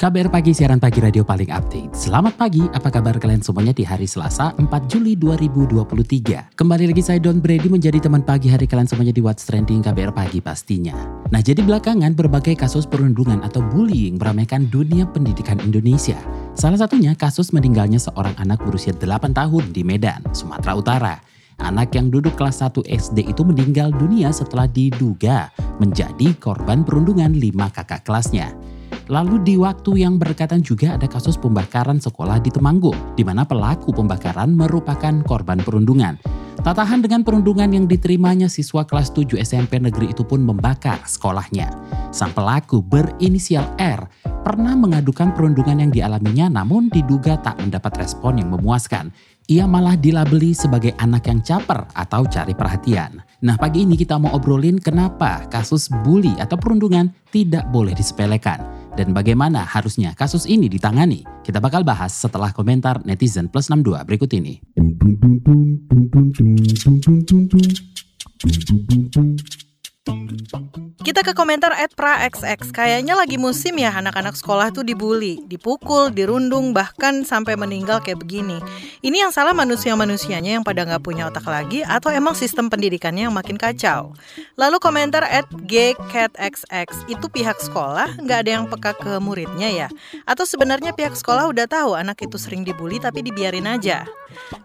KBR Pagi, siaran pagi radio paling update. Selamat pagi, apa kabar kalian semuanya di hari Selasa 4 Juli 2023. Kembali lagi saya Don Brady menjadi teman pagi hari kalian semuanya di What's Trending KBR Pagi pastinya. Nah jadi belakangan berbagai kasus perundungan atau bullying meramaikan dunia pendidikan Indonesia. Salah satunya kasus meninggalnya seorang anak berusia 8 tahun di Medan, Sumatera Utara. Anak yang duduk kelas 1 SD itu meninggal dunia setelah diduga menjadi korban perundungan lima kakak kelasnya. Lalu di waktu yang berdekatan juga ada kasus pembakaran sekolah di Temanggung, di mana pelaku pembakaran merupakan korban perundungan. Tak tahan dengan perundungan yang diterimanya siswa kelas 7 SMP negeri itu pun membakar sekolahnya. Sang pelaku berinisial R pernah mengadukan perundungan yang dialaminya namun diduga tak mendapat respon yang memuaskan. Ia malah dilabeli sebagai anak yang caper atau cari perhatian. Nah pagi ini kita mau obrolin kenapa kasus bully atau perundungan tidak boleh disepelekan dan bagaimana harusnya kasus ini ditangani. Kita bakal bahas setelah komentar netizen plus 62 berikut ini. Kita ke komentar at praxx, kayaknya lagi musim ya anak-anak sekolah tuh dibully, dipukul, dirundung, bahkan sampai meninggal kayak begini. Ini yang salah manusia-manusianya yang pada nggak punya otak lagi atau emang sistem pendidikannya yang makin kacau. Lalu komentar at gcatxx, itu pihak sekolah nggak ada yang peka ke muridnya ya? Atau sebenarnya pihak sekolah udah tahu anak itu sering dibully tapi dibiarin aja?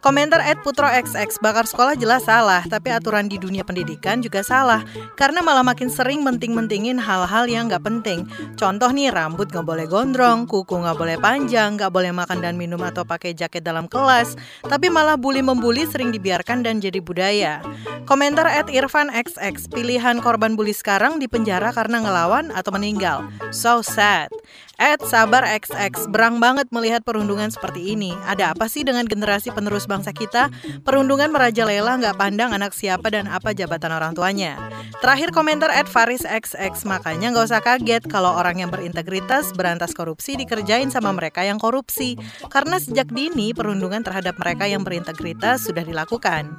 Komentar at putroxx, bakar sekolah jelas salah, tapi aturan di dunia pendidikan juga salah karena malah makin sering menting-mentingin hal-hal yang nggak penting. Contoh nih, rambut nggak boleh gondrong, kuku nggak boleh panjang, nggak boleh makan dan minum atau pakai jaket dalam kelas, tapi malah bully-membuli sering dibiarkan dan jadi budaya. Komentar at Irfan XX, pilihan korban bully sekarang di penjara karena ngelawan atau meninggal. So sad. At Sabar XX, berang banget melihat perundungan seperti ini. Ada apa sih dengan generasi penerus bangsa kita? Perundungan merajalela nggak pandang anak siapa dan apa jabatan orang tuanya. Terakhir komentar at Faris XX, makanya nggak usah kaget kalau orang yang berintegritas berantas korupsi dikerjain sama mereka yang korupsi. Karena sejak dini perundungan terhadap mereka yang berintegritas sudah dilakukan.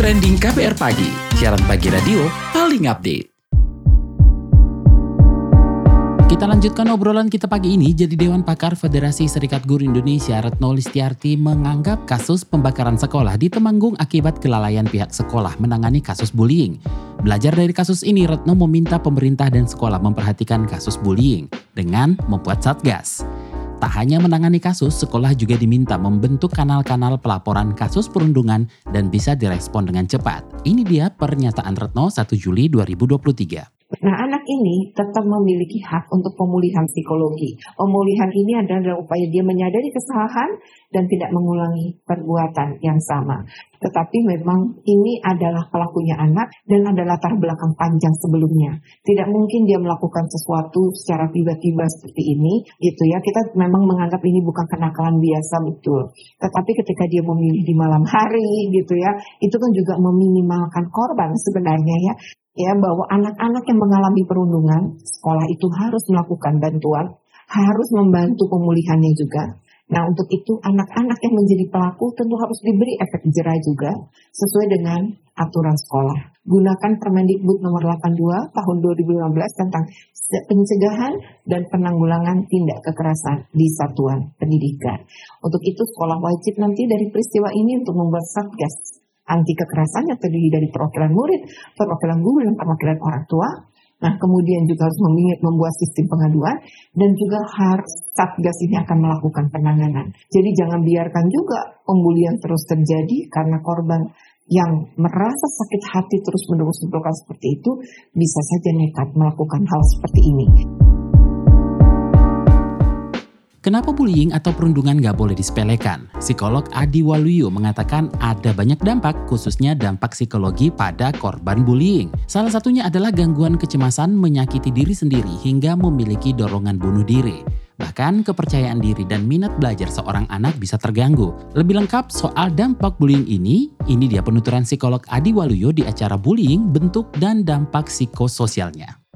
Trending KBR Pagi, siaran pagi radio paling update. Kita lanjutkan obrolan kita pagi ini. Jadi Dewan Pakar Federasi Serikat Guru Indonesia Retno Listiarti menganggap kasus pembakaran sekolah di Temanggung akibat kelalaian pihak sekolah menangani kasus bullying. Belajar dari kasus ini, Retno meminta pemerintah dan sekolah memperhatikan kasus bullying dengan membuat satgas. Tak hanya menangani kasus, sekolah juga diminta membentuk kanal-kanal pelaporan kasus perundungan dan bisa direspon dengan cepat. Ini dia pernyataan Retno 1 Juli 2023. Nah, anak ini tetap memiliki hak untuk pemulihan psikologi. Pemulihan ini adalah upaya dia menyadari kesalahan dan tidak mengulangi perbuatan yang sama. Tetapi memang ini adalah pelakunya anak dan ada latar belakang panjang sebelumnya. Tidak mungkin dia melakukan sesuatu secara tiba-tiba seperti ini, gitu ya. Kita memang menganggap ini bukan kenakalan biasa betul. Tetapi ketika dia memilih di malam hari, gitu ya, itu kan juga meminimalkan korban sebenarnya ya ya bahwa anak-anak yang mengalami perundungan sekolah itu harus melakukan bantuan, harus membantu pemulihannya juga. Nah untuk itu anak-anak yang menjadi pelaku tentu harus diberi efek jerah juga sesuai dengan aturan sekolah. Gunakan Permendikbud nomor 82 tahun 2015 tentang pencegahan dan penanggulangan tindak kekerasan di satuan pendidikan. Untuk itu sekolah wajib nanti dari peristiwa ini untuk membuat satgas anti kekerasan yang terdiri dari perwakilan murid, perwakilan guru, dan perwakilan orang tua. Nah, kemudian juga harus membuat sistem pengaduan dan juga harus Satgas ini akan melakukan penanganan. Jadi jangan biarkan juga pembulian terus terjadi karena korban yang merasa sakit hati terus menerus melakukan seperti itu bisa saja nekat melakukan hal seperti ini. Kenapa bullying atau perundungan nggak boleh disepelekan? Psikolog Adi Waluyo mengatakan ada banyak dampak, khususnya dampak psikologi pada korban bullying. Salah satunya adalah gangguan kecemasan menyakiti diri sendiri hingga memiliki dorongan bunuh diri. Bahkan kepercayaan diri dan minat belajar seorang anak bisa terganggu. Lebih lengkap soal dampak bullying ini, ini dia penuturan psikolog Adi Waluyo di acara bullying, bentuk dan dampak psikososialnya.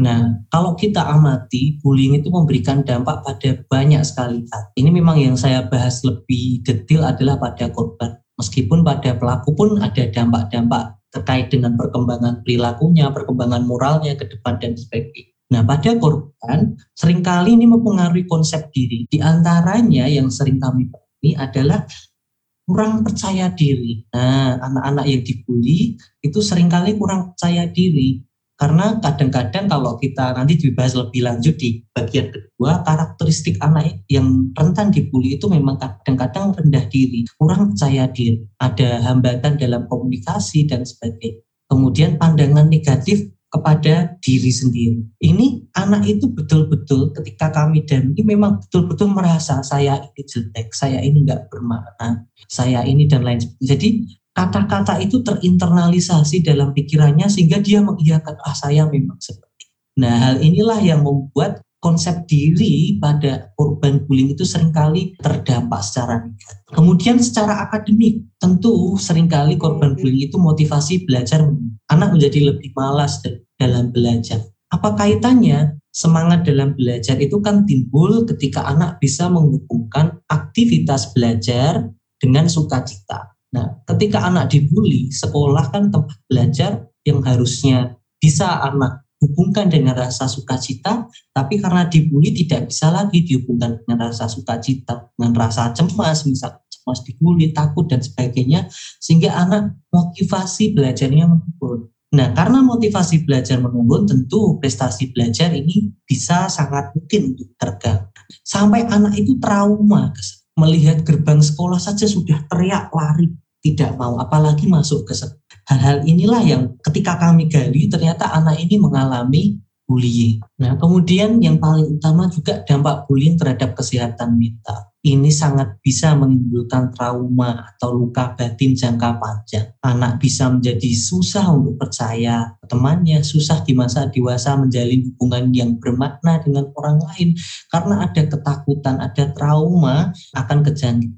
Nah, kalau kita amati, bullying itu memberikan dampak pada banyak sekali hal. Ini memang yang saya bahas lebih detail adalah pada korban. Meskipun pada pelaku pun ada dampak-dampak terkait dengan perkembangan perilakunya, perkembangan moralnya ke depan dan sebagainya. Nah, pada korban sering kali ini mempengaruhi konsep diri. Di antaranya yang sering kami temui adalah kurang percaya diri. Nah, anak-anak yang dibully itu sering kali kurang percaya diri. Karena kadang-kadang kalau kita nanti dibahas lebih lanjut di bagian kedua, karakteristik anak yang rentan dibully itu memang kadang-kadang rendah diri, kurang percaya diri, ada hambatan dalam komunikasi dan sebagainya. Kemudian pandangan negatif kepada diri sendiri. Ini anak itu betul-betul ketika kami dan ini memang betul-betul merasa saya ini jelek, saya ini nggak bermakna, saya ini dan lain sebagainya. Jadi kata-kata itu terinternalisasi dalam pikirannya sehingga dia mengiyakan ah saya memang seperti. Nah hal inilah yang membuat konsep diri pada korban bullying itu sering kali terdampak secara negatif. Kemudian secara akademik, tentu sering kali korban bullying itu motivasi belajar anak menjadi lebih malas dalam belajar. Apa kaitannya? Semangat dalam belajar itu kan timbul ketika anak bisa menghubungkan aktivitas belajar dengan sukacita. Nah, ketika anak dibully, sekolah kan tempat belajar yang harusnya bisa anak hubungkan dengan rasa sukacita, tapi karena dibully tidak bisa lagi dihubungkan dengan rasa sukacita, dengan rasa cemas, misal cemas dibully, takut dan sebagainya, sehingga anak motivasi belajarnya menurun. Nah, karena motivasi belajar menurun, tentu prestasi belajar ini bisa sangat mungkin untuk terganggu. Sampai anak itu trauma, melihat gerbang sekolah saja sudah teriak lari, tidak mau, apalagi masuk ke hal-hal inilah yang ketika kami gali ternyata anak ini mengalami bullying. Nah, kemudian yang paling utama juga dampak bullying terhadap kesehatan mental ini sangat bisa menimbulkan trauma atau luka batin jangka panjang. Anak bisa menjadi susah untuk percaya temannya, susah di masa dewasa menjalin hubungan yang bermakna dengan orang lain karena ada ketakutan, ada trauma akan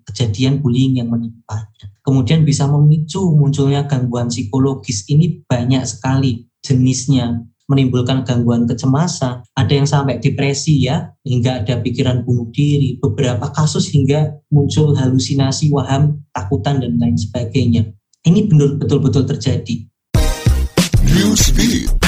kejadian bullying yang menimpanya. Kemudian bisa memicu munculnya gangguan psikologis ini banyak sekali jenisnya menimbulkan gangguan kecemasan, ada yang sampai depresi ya, hingga ada pikiran bunuh diri, beberapa kasus hingga muncul halusinasi, waham, takutan dan lain sebagainya. Ini betul-betul terjadi. Newsbeat.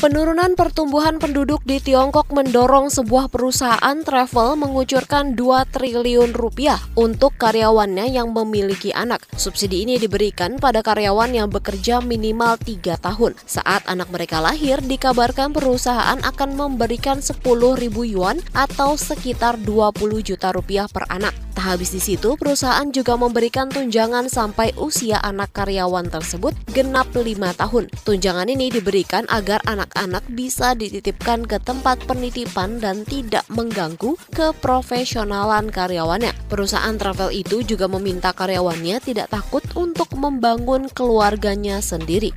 Penurunan pertumbuhan penduduk di Tiongkok mendorong sebuah perusahaan travel mengucurkan 2 triliun rupiah untuk karyawannya yang memiliki anak. Subsidi ini diberikan pada karyawan yang bekerja minimal 3 tahun. Saat anak mereka lahir, dikabarkan perusahaan akan memberikan 10 ribu yuan atau sekitar 20 juta rupiah per anak. Tak habis di situ, perusahaan juga memberikan tunjangan sampai usia anak karyawan tersebut genap 5 tahun. Tunjangan ini diberikan agar anak-anak bisa dititipkan ke tempat penitipan dan tidak mengganggu keprofesionalan karyawannya. Perusahaan travel itu juga meminta karyawannya tidak takut untuk membangun keluarganya sendiri.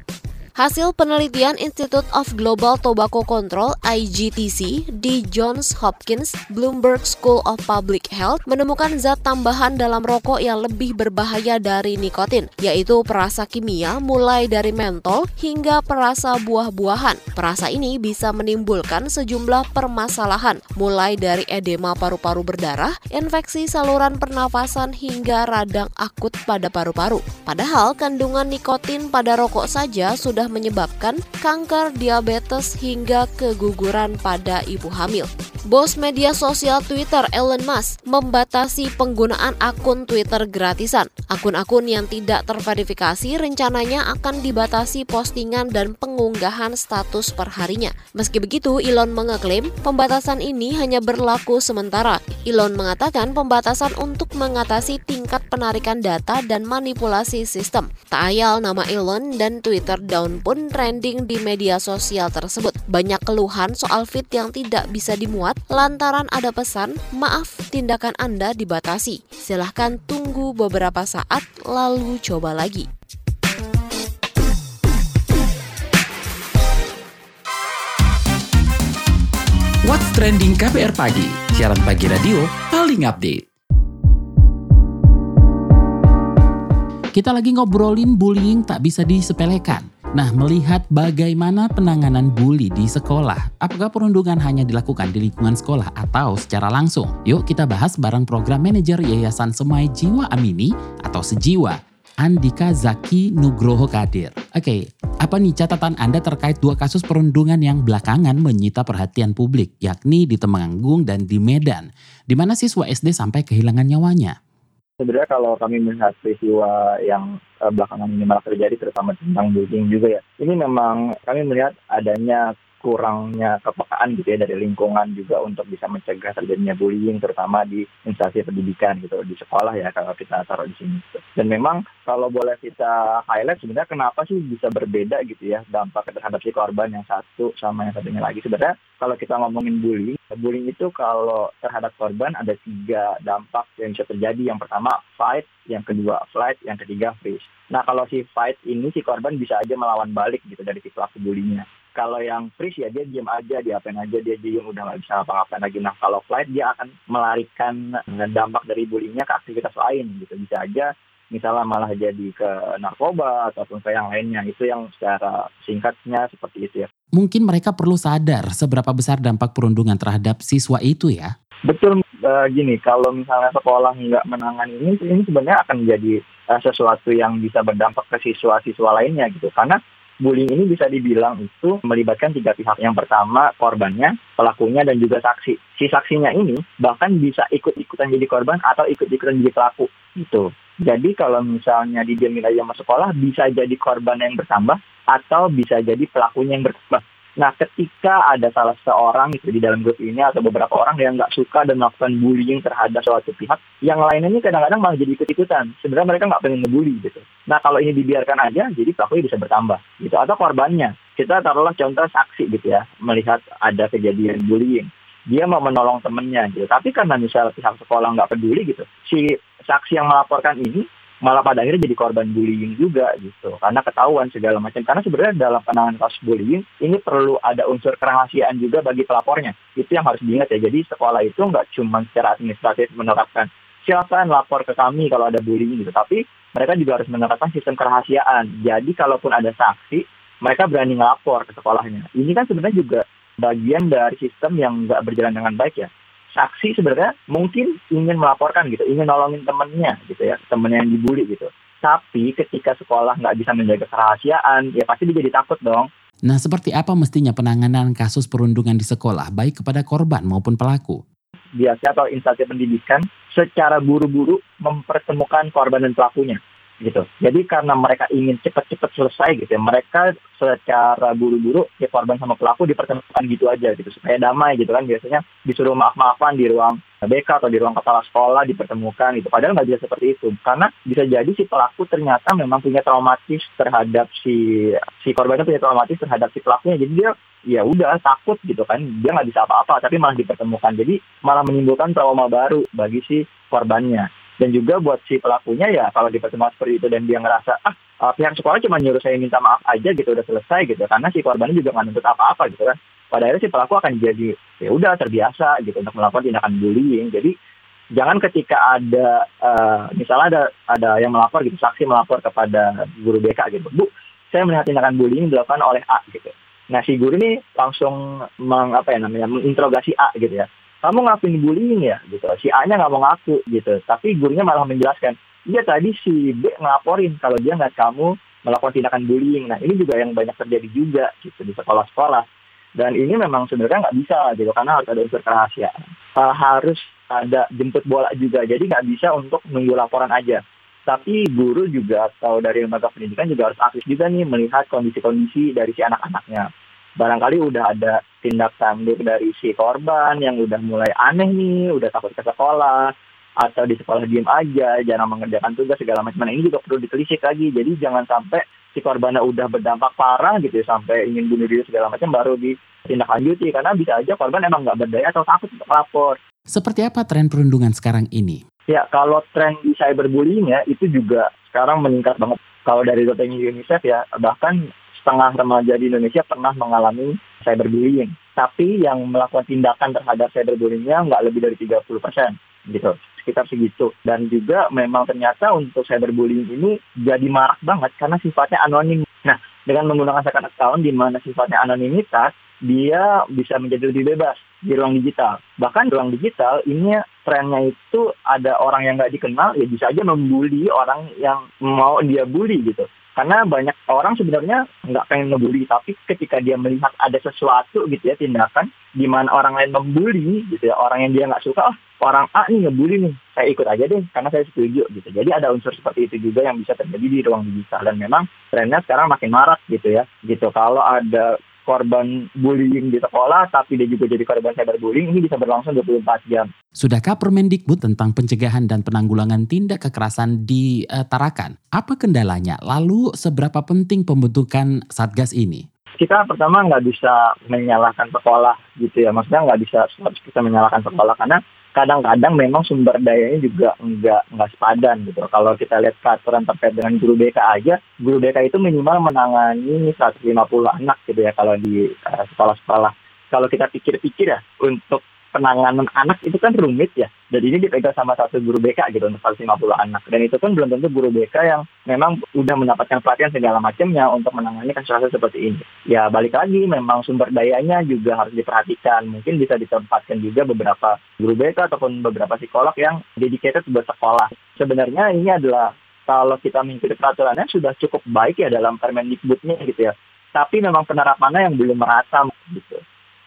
Hasil penelitian Institute of Global Tobacco Control IGTC di Johns Hopkins Bloomberg School of Public Health menemukan zat tambahan dalam rokok yang lebih berbahaya dari nikotin, yaitu perasa kimia mulai dari mentol hingga perasa buah-buahan. Perasa ini bisa menimbulkan sejumlah permasalahan, mulai dari edema paru-paru berdarah, infeksi saluran pernafasan hingga radang akut pada paru-paru. Padahal kandungan nikotin pada rokok saja sudah menyebabkan kanker, diabetes, hingga keguguran pada ibu hamil. Bos media sosial Twitter Elon Musk membatasi penggunaan akun Twitter gratisan. Akun-akun yang tidak terverifikasi rencananya akan dibatasi postingan dan pengunggahan status perharinya. Meski begitu, Elon mengeklaim pembatasan ini hanya berlaku sementara. Elon mengatakan pembatasan untuk mengatasi tingkat penarikan data dan manipulasi sistem. Tak ayal nama Elon dan Twitter down pun trending di media sosial tersebut. Banyak keluhan soal feed yang tidak bisa dimuat lantaran ada pesan, maaf tindakan Anda dibatasi. Silahkan tunggu beberapa saat lalu coba lagi. What's Trending KBR Pagi, siaran pagi radio paling update. Kita lagi ngobrolin bullying tak bisa disepelekan. Nah, melihat bagaimana penanganan bully di sekolah, apakah perundungan hanya dilakukan di lingkungan sekolah atau secara langsung? Yuk kita bahas bareng program manajer Yayasan Semai Jiwa Amini atau Sejiwa, Andika Zaki Nugroho Kadir. Oke, apa nih catatan Anda terkait dua kasus perundungan yang belakangan menyita perhatian publik, yakni di Temanggung dan di Medan, di mana siswa SD sampai kehilangan nyawanya? Sebenarnya kalau kami melihat peristiwa yang uh, belakangan ini malah terjadi, terutama tentang bullying juga ya, ini memang kami melihat adanya kurangnya kepekaan gitu ya dari lingkungan juga untuk bisa mencegah terjadinya bullying terutama di instansi pendidikan gitu di sekolah ya kalau kita taruh di sini gitu. dan memang kalau boleh kita highlight sebenarnya kenapa sih bisa berbeda gitu ya dampak terhadap si korban yang satu sama yang satunya lagi. Sebenarnya kalau kita ngomongin bullying bullying itu kalau terhadap korban ada tiga dampak yang bisa terjadi. Yang pertama fight. Yang kedua flight. Yang ketiga freeze. Nah kalau si fight ini si korban bisa aja melawan balik gitu dari si pelaku bullyingnya kalau yang freeze ya dia diam aja, dia apain aja, dia diem udah nggak bisa apa-apa lagi. Nah kalau flight dia akan melarikan dampak dari bullyingnya ke aktivitas lain gitu. Bisa aja misalnya malah jadi ke narkoba ataupun ke yang lainnya. Itu yang secara singkatnya seperti itu ya. Mungkin mereka perlu sadar seberapa besar dampak perundungan terhadap siswa itu ya. Betul uh, gini, kalau misalnya sekolah nggak menangani ini, ini sebenarnya akan menjadi uh, sesuatu yang bisa berdampak ke siswa-siswa lainnya gitu. Karena bullying ini bisa dibilang itu melibatkan tiga pihak. Yang pertama korbannya, pelakunya, dan juga saksi. Si saksinya ini bahkan bisa ikut-ikutan jadi korban atau ikut-ikutan jadi pelaku. Gitu. Jadi kalau misalnya dijamin aja masuk sekolah, bisa jadi korban yang bertambah atau bisa jadi pelakunya yang bertambah. Nah, ketika ada salah seorang gitu, di dalam grup ini atau beberapa orang yang nggak suka dan melakukan bullying terhadap suatu pihak, yang lainnya ini kadang-kadang malah jadi ikut-ikutan. Sebenarnya mereka nggak pengen ngebully gitu. Nah, kalau ini dibiarkan aja, jadi pelakunya bisa bertambah gitu. Atau korbannya. Kita taruhlah contoh saksi gitu ya, melihat ada kejadian bullying. Dia mau menolong temennya gitu. Tapi karena misal pihak sekolah nggak peduli gitu, si saksi yang melaporkan ini malah pada akhirnya jadi korban bullying juga gitu. Karena ketahuan segala macam. Karena sebenarnya dalam penanganan kasus bullying ini perlu ada unsur kerahasiaan juga bagi pelapornya. Itu yang harus diingat ya. Jadi sekolah itu nggak cuma secara administratif menerapkan silakan lapor ke kami kalau ada bullying gitu. Tapi mereka juga harus menerapkan sistem kerahasiaan. Jadi kalaupun ada saksi mereka berani ngelapor ke sekolahnya. Ini kan sebenarnya juga bagian dari sistem yang nggak berjalan dengan baik ya saksi sebenarnya mungkin ingin melaporkan gitu, ingin nolongin temennya gitu ya, temennya yang dibully gitu. Tapi ketika sekolah nggak bisa menjaga kerahasiaan, ya pasti dia jadi takut dong. Nah, seperti apa mestinya penanganan kasus perundungan di sekolah, baik kepada korban maupun pelaku? Biasa atau instansi pendidikan secara buru-buru mempertemukan korban dan pelakunya gitu. Jadi karena mereka ingin cepat-cepat selesai gitu ya, mereka secara buru-buru ya korban sama pelaku dipertemukan gitu aja gitu supaya damai gitu kan biasanya disuruh maaf-maafan di ruang BK atau di ruang kepala sekolah dipertemukan gitu. Padahal nggak bisa seperti itu karena bisa jadi si pelaku ternyata memang punya traumatis terhadap si si korbannya punya traumatis terhadap si pelakunya. Jadi dia ya udah takut gitu kan dia nggak bisa apa-apa tapi malah dipertemukan jadi malah menimbulkan trauma baru bagi si korbannya dan juga buat si pelakunya ya kalau dipertemukan seperti itu dan dia ngerasa ah uh, pihak sekolah cuma nyuruh saya minta maaf aja gitu udah selesai gitu. Karena si korbannya juga nggak nuntut apa-apa gitu kan. Pada akhirnya si pelaku akan jadi ya udah terbiasa gitu untuk melakukan tindakan bullying. Jadi jangan ketika ada uh, misalnya ada ada yang melapor gitu saksi melapor kepada guru BK gitu bu saya melihat tindakan bullying dilakukan oleh A gitu. Nah si guru ini langsung meng, apa ya namanya menginterogasi A gitu ya kamu ngakuin bullying ya? Gitu. Si A nya nggak mau ngaku gitu. Tapi gurunya malah menjelaskan iya tadi si B ngelaporin kalau dia nggak kamu melakukan tindakan bullying. Nah ini juga yang banyak terjadi juga gitu di sekolah-sekolah. Dan ini memang sebenarnya nggak bisa gitu karena harus ada unsur kerahasiaan. Harus ada jemput bola juga jadi nggak bisa untuk nunggu laporan aja. Tapi guru juga atau dari lembaga pendidikan juga harus aktif juga nih melihat kondisi-kondisi dari si anak-anaknya barangkali udah ada tindak tanduk dari si korban yang udah mulai aneh nih, udah takut ke sekolah, atau di sekolah diem aja, jarang mengerjakan tugas segala macam. Nah ini juga perlu ditelisik lagi. Jadi jangan sampai si korbannya udah berdampak parah gitu ya, sampai ingin bunuh diri segala macam baru ditindaklanjuti karena bisa aja korban emang nggak berdaya atau takut untuk melapor. Seperti apa tren perundungan sekarang ini? Ya kalau tren di cyberbullying ya itu juga sekarang meningkat banget. Kalau dari data UNICEF ya bahkan setengah remaja di Indonesia pernah mengalami cyberbullying. Tapi yang melakukan tindakan terhadap cyberbullyingnya nggak lebih dari 30 persen gitu sekitar segitu dan juga memang ternyata untuk cyberbullying ini jadi marak banget karena sifatnya anonim nah dengan menggunakan second account di mana sifatnya anonimitas dia bisa menjadi lebih bebas di ruang digital. Bahkan di ruang digital ini trennya itu ada orang yang nggak dikenal ya bisa aja membuli orang yang mau dia bully gitu. Karena banyak orang sebenarnya nggak pengen ngebully, tapi ketika dia melihat ada sesuatu gitu ya tindakan di mana orang lain membuli gitu ya, orang yang dia nggak suka, oh orang A nih ngebully nih, saya ikut aja deh karena saya setuju gitu. Jadi ada unsur seperti itu juga yang bisa terjadi di ruang digital dan memang trennya sekarang makin marak gitu ya. Gitu kalau ada korban bullying di sekolah, tapi dia juga jadi korban cyberbullying, ini bisa berlangsung 24 jam. Sudahkah Permendikbud tentang pencegahan dan penanggulangan tindak kekerasan ditarakan? Apa kendalanya? Lalu seberapa penting pembentukan Satgas ini? Kita pertama nggak bisa menyalahkan sekolah gitu ya, maksudnya nggak bisa kita menyalahkan sekolah karena kadang-kadang memang sumber dayanya juga nggak nggak sepadan gitu. Kalau kita lihat peraturan terkait dengan guru BK aja, guru BK itu minimal menangani 150 anak gitu ya kalau di uh, sekolah-sekolah. Kalau kita pikir-pikir ya untuk penanganan anak itu kan rumit ya. Dan ini dipegang sama satu guru BK gitu untuk 150 anak. Dan itu kan belum tentu guru BK yang memang udah mendapatkan pelatihan segala macamnya untuk menangani kasus-kasus seperti ini. Ya balik lagi memang sumber dayanya juga harus diperhatikan. Mungkin bisa ditempatkan juga beberapa guru BK ataupun beberapa psikolog yang dedicated buat sekolah. Sebenarnya ini adalah kalau kita mengikuti peraturannya sudah cukup baik ya dalam Permendikbudnya gitu ya. Tapi memang penerapannya yang belum merata gitu.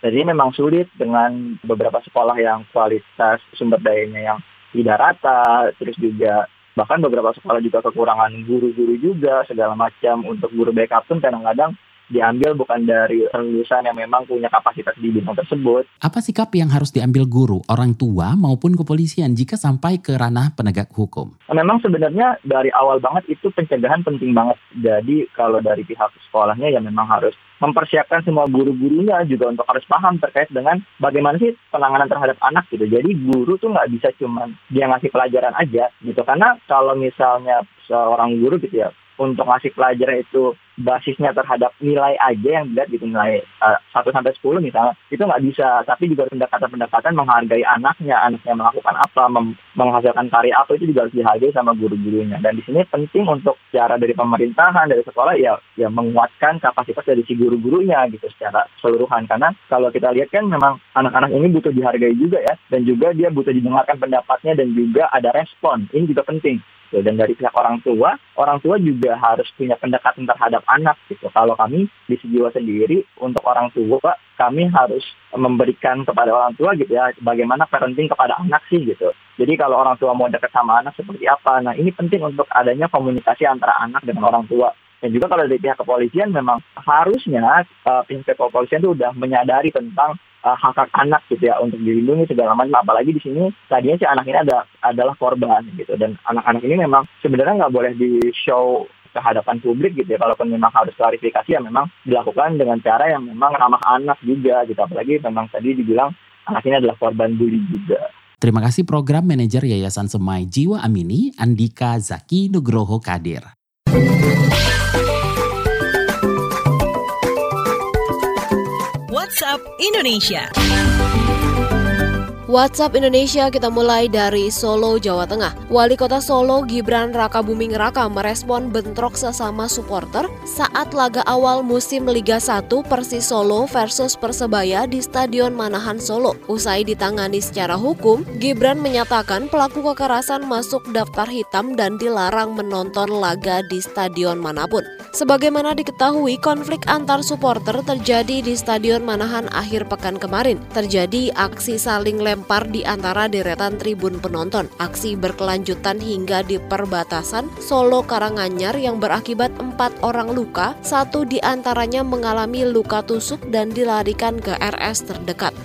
Jadi memang sulit dengan beberapa sekolah yang kualitas sumber dayanya yang tidak rata, terus juga bahkan beberapa sekolah juga kekurangan guru-guru juga segala macam. Untuk guru backup pun kadang-kadang diambil bukan dari lulusan yang memang punya kapasitas di bidang tersebut. Apa sikap yang harus diambil guru, orang tua maupun kepolisian jika sampai ke ranah penegak hukum? Memang sebenarnya dari awal banget itu pencegahan penting banget. Jadi kalau dari pihak sekolahnya ya memang harus mempersiapkan semua guru-gurunya juga untuk harus paham terkait dengan bagaimana sih penanganan terhadap anak gitu. Jadi guru tuh nggak bisa cuma dia ngasih pelajaran aja gitu. Karena kalau misalnya seorang guru gitu ya untuk ngasih pelajaran itu basisnya terhadap nilai aja yang dilihat gitu nilai uh, 1 sampai 10 misalnya itu nggak bisa. Tapi juga pendekatan-pendekatan menghargai anaknya anaknya melakukan apa menghasilkan karya apa itu juga harus dihargai sama guru-gurunya. Dan di sini penting untuk cara dari pemerintahan dari sekolah ya ya menguatkan kapasitas dari si guru-gurunya gitu secara keseluruhan. Karena kalau kita lihat kan memang anak-anak ini butuh dihargai juga ya dan juga dia butuh didengarkan pendapatnya dan juga ada respon. Ini juga penting gitu. Dan dari pihak orang tua, orang tua juga harus punya pendekatan terhadap anak gitu. Kalau kami di Sejiwa sendiri untuk orang tua, kami harus memberikan kepada orang tua gitu ya, bagaimana parenting kepada anak sih gitu. Jadi kalau orang tua mau dekat sama anak seperti apa, nah ini penting untuk adanya komunikasi antara anak dengan orang tua. Dan juga kalau dari pihak kepolisian memang harusnya uh, pihak kepolisian itu udah menyadari tentang uh, hak hak anak gitu ya untuk dilindungi segala macam. Apalagi di sini tadinya si anak ini ada adalah korban gitu. Dan anak-anak ini memang sebenarnya nggak boleh di show ke hadapan publik gitu ya. Kalaupun memang harus klarifikasi ya memang dilakukan dengan cara yang memang ramah anak juga gitu. Apalagi memang tadi dibilang anak ini adalah korban bully juga. Terima kasih Program Manajer Yayasan Semai Jiwa Amini, Andika Zaki Nugroho Kadir. WhatsApp Indonesia. WhatsApp Indonesia kita mulai dari Solo, Jawa Tengah. Wali Kota Solo Gibran Raka Buming Raka merespon bentrok sesama supporter saat laga awal musim Liga 1 Persis Solo versus Persebaya di Stadion Manahan Solo. Usai ditangani secara hukum, Gibran menyatakan pelaku kekerasan masuk daftar hitam dan dilarang menonton laga di stadion mana pun. Sebagaimana diketahui, konflik antar supporter terjadi di Stadion Manahan akhir pekan kemarin. Terjadi aksi saling lempar dilempar di antara deretan tribun penonton. Aksi berkelanjutan hingga di perbatasan Solo Karanganyar yang berakibat empat orang luka, satu di antaranya mengalami luka tusuk dan dilarikan ke RS terdekat.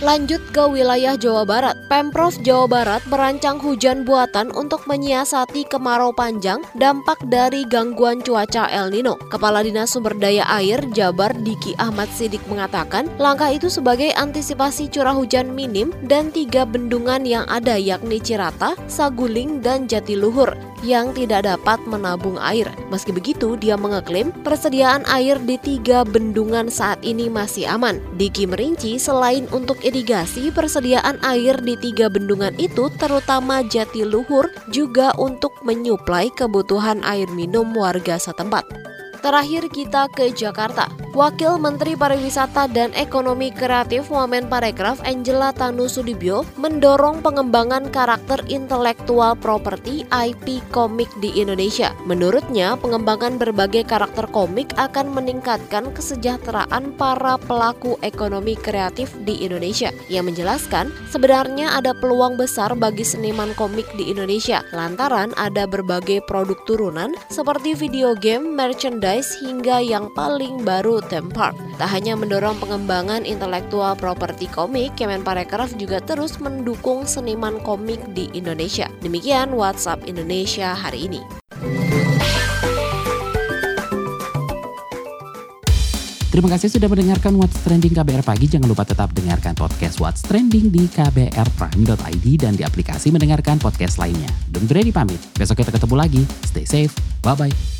Lanjut ke wilayah Jawa Barat. Pemprov Jawa Barat merancang hujan buatan untuk menyiasati kemarau panjang dampak dari gangguan cuaca El Nino. Kepala Dinas Sumber Daya Air Jabar Diki Ahmad Sidik mengatakan, langkah itu sebagai antisipasi curah hujan minim dan tiga bendungan yang ada yakni Cirata, Saguling, dan Jatiluhur. Yang tidak dapat menabung air. Meski begitu, dia mengeklaim persediaan air di tiga bendungan saat ini masih aman. Diki merinci selain untuk irigasi, persediaan air di tiga bendungan itu terutama jatiluhur juga untuk menyuplai kebutuhan air minum warga setempat. Terakhir kita ke Jakarta. Wakil Menteri Pariwisata dan Ekonomi Kreatif Wamen Parekraf Angela Tanusudibyo mendorong pengembangan karakter intelektual properti IP komik di Indonesia. Menurutnya, pengembangan berbagai karakter komik akan meningkatkan kesejahteraan para pelaku ekonomi kreatif di Indonesia. Ia menjelaskan, sebenarnya ada peluang besar bagi seniman komik di Indonesia lantaran ada berbagai produk turunan seperti video game, merchandise hingga yang paling baru theme park. Tak hanya mendorong pengembangan intelektual properti komik, Kemenparekraf juga terus mendukung seniman komik di Indonesia. Demikian WhatsApp Indonesia hari ini. Terima kasih sudah mendengarkan What's Trending KBR Pagi. Jangan lupa tetap dengarkan podcast What's Trending di kbrprime.id dan di aplikasi mendengarkan podcast lainnya. Don Brady pamit. Besok kita ketemu lagi. Stay safe. Bye-bye.